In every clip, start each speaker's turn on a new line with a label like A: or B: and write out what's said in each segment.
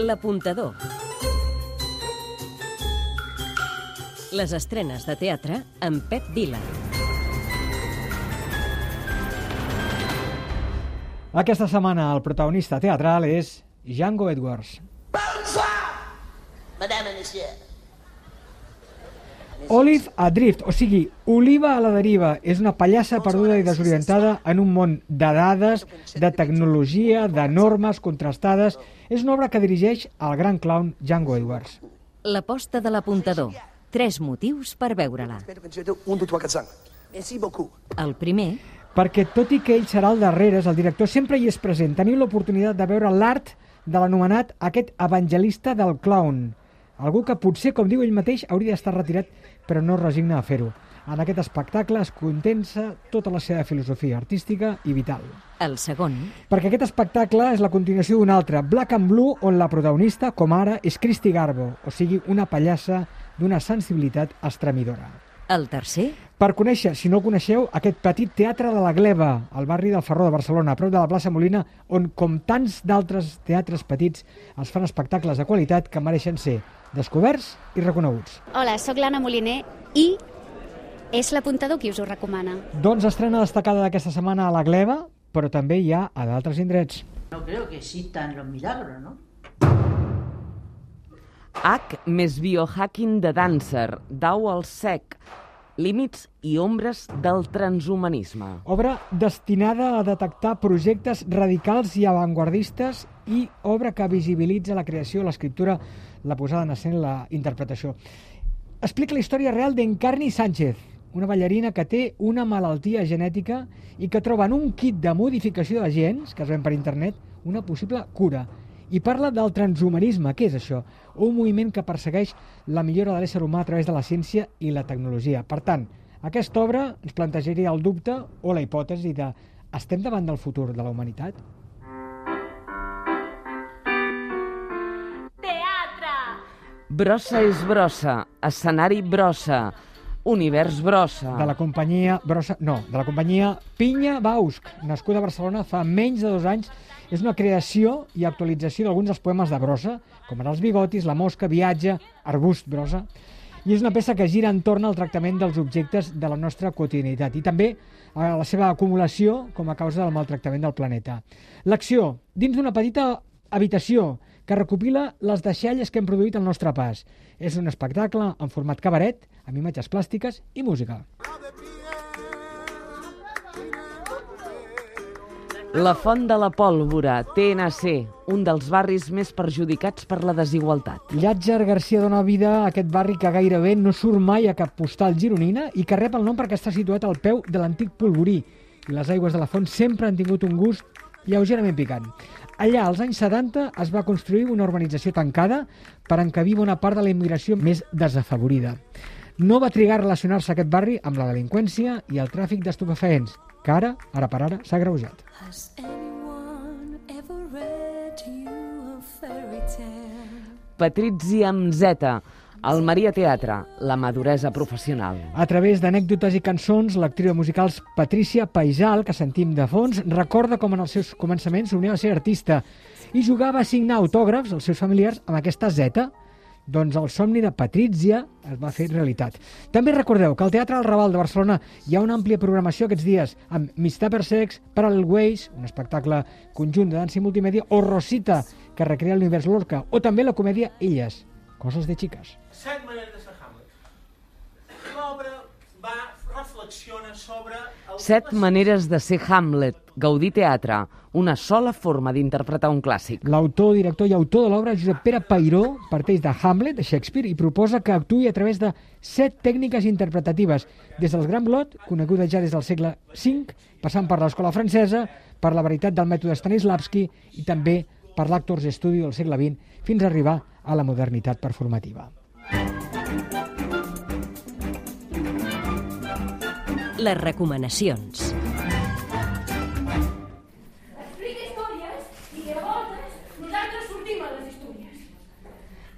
A: L'apuntador. Les estrenes de teatre amb Pep Vila.
B: Aquesta setmana el protagonista teatral és Django Edwards.
C: Madame et monsieur.
B: Olive Adrift, o sigui, Oliva a la deriva, és una pallassa perduda i desorientada en un món de dades, de tecnologia, de normes contrastades. És una obra que dirigeix el gran clown Django Edwards.
A: L'aposta de l'apuntador. Tres motius per veure-la. El primer,
B: Perquè, tot i que ell serà al darrere, el director sempre hi és present. Teniu l'oportunitat de veure l'art de l'anomenat aquest evangelista del clown. Algú que potser, com diu ell mateix, hauria d'estar retirat, però no es resigna a fer-ho. En aquest espectacle es condensa tota la seva filosofia artística i vital.
A: el segon,
B: Perquè aquest espectacle és la continuació d'un altre, Black and Blue, on la protagonista, com ara, és Christy Garbo, o sigui, una pallassa d'una sensibilitat estremidora.
A: El tercer,
B: Per conèixer, si no el coneixeu, aquest petit teatre de la Gleva, al barri del Ferró de Barcelona, a prop de la plaça Molina, on, com tants d'altres teatres petits, es fan espectacles de qualitat que mereixen ser descoberts i reconeguts.
D: Hola, sóc l'Anna Moliner i és l'apuntador qui us ho recomana.
B: Doncs estrena destacada d'aquesta setmana a la Gleva, però també hi ha a d'altres indrets.
E: No creo que existan los milagros, ¿no?
F: H més biohacking de Dancer, Dau al sec, límits i ombres del transhumanisme.
B: Obra destinada a detectar projectes radicals i avantguardistes i obra que visibilitza la creació, l'escriptura, la posada en escena la interpretació. Explica la història real d'Encarni Sánchez, una ballarina que té una malaltia genètica i que troba en un kit de modificació de gens, que es ven per internet, una possible cura. I parla del transhumanisme. Què és això? Un moviment que persegueix la millora de l'ésser humà a través de la ciència i la tecnologia. Per tant, aquesta obra ens plantejaria el dubte o la hipòtesi de estem davant del futur de la humanitat?
F: Brossa és brossa, escenari brossa, univers brossa.
B: De la companyia Brossa... No, de la companyia Pinya Bausch, nascuda a Barcelona fa menys de dos anys. És una creació i actualització d'alguns dels poemes de Brossa, com ara Els bigotis, La mosca, Viatge, Arbust Brossa, i és una peça que gira entorn al tractament dels objectes de la nostra quotidianitat i també a la seva acumulació com a causa del maltractament del planeta. L'acció, dins d'una petita habitació que recopila les deixalles que hem produït al nostre pas. És un espectacle en format cabaret, amb imatges plàstiques i música.
F: La Font de la Pólvora, TNC, un dels barris més perjudicats per la desigualtat.
B: Llàtzer Garcia dona vida a aquest barri que gairebé no surt mai a cap postal gironina i que rep el nom perquè està situat al peu de l'antic polvorí. I les aigües de la font sempre han tingut un gust lleugerament picant. Allà, als anys 70, es va construir una urbanització tancada per encabir bona part de la immigració més desafavorida. No va trigar a relacionar-se aquest barri amb la delinqüència i el tràfic d'estupefaents, que ara, ara per ara, s'ha greujat.
F: Patrizia amb Z, el Maria Teatre, la maduresa professional.
B: A través d'anècdotes i cançons, l'actriu de musicals Patricia Paisal, que sentim de fons, recorda com en els seus començaments sonia a ser artista i jugava a signar autògrafs als seus familiars amb aquesta Z. Doncs el somni de Patrícia es va fer realitat. També recordeu que al Teatre del Raval de Barcelona hi ha una àmplia programació aquests dies amb Mistà per Sex, Parallel Ways, un espectacle conjunt de dansa i multimèdia, o Rosita, que recrea l'univers Lorca, o també la comèdia Illes, coses de xiques.
G: Set maneres de ser Hamlet. L'obra va reflexiona sobre...
F: Set maneres de ser Hamlet, Gaudí Teatre, una sola forma d'interpretar un clàssic.
B: L'autor, director i autor de l'obra, Josep Pere Pairó, parteix de Hamlet, de Shakespeare, i proposa que actuï a través de set tècniques interpretatives, des dels Gran Blot, coneguda ja des del segle V, passant per l'escola francesa, per la veritat del mètode Stanislavski i també per l'Actors Studio del segle XX, fins a arribar a la modernitat performativa.
A: les recomanacions.
H: Explica històries i de voltes nosaltres sortim a les històries.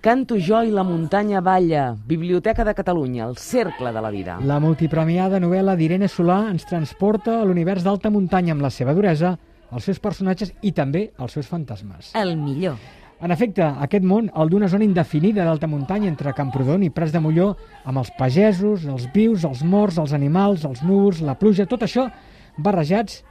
F: Canto jo i la muntanya balla, Biblioteca de Catalunya, el cercle de la vida.
B: La multipremiada novel·la d'Irene Solà ens transporta a l'univers d'alta muntanya amb la seva duresa, els seus personatges i també els seus fantasmes.
A: El millor.
B: En efecte, aquest món, el d'una zona indefinida d'alta muntanya entre Camprodon i Prats de Molló, amb els pagesos, els vius, els morts, els animals, els núvols, la pluja, tot això barrejats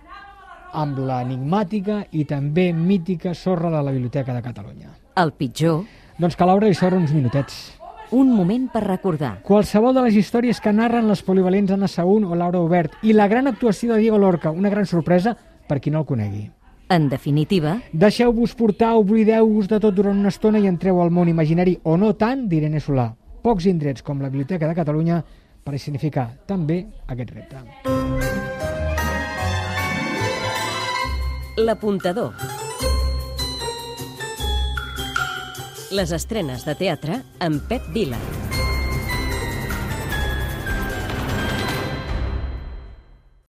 B: amb l'enigmàtica i també mítica sorra de la Biblioteca de Catalunya.
A: El pitjor,
B: Doncs que a Laura li sobra uns minutets.
A: un moment per recordar.
B: Qualsevol de les històries que narren les polivalents Anna Saún o Laura Obert i la gran actuació de Diego Lorca, una gran sorpresa per qui no el conegui.
A: En definitiva,
B: Deixeu-vos portar, oblideu-vos de tot durant una estona i entreu al món imaginari, o no tant, d'Irene Solà. Pocs indrets com la Biblioteca de Catalunya per significar també aquest repte.
A: L'apuntador. Les estrenes de teatre amb Pep Vila.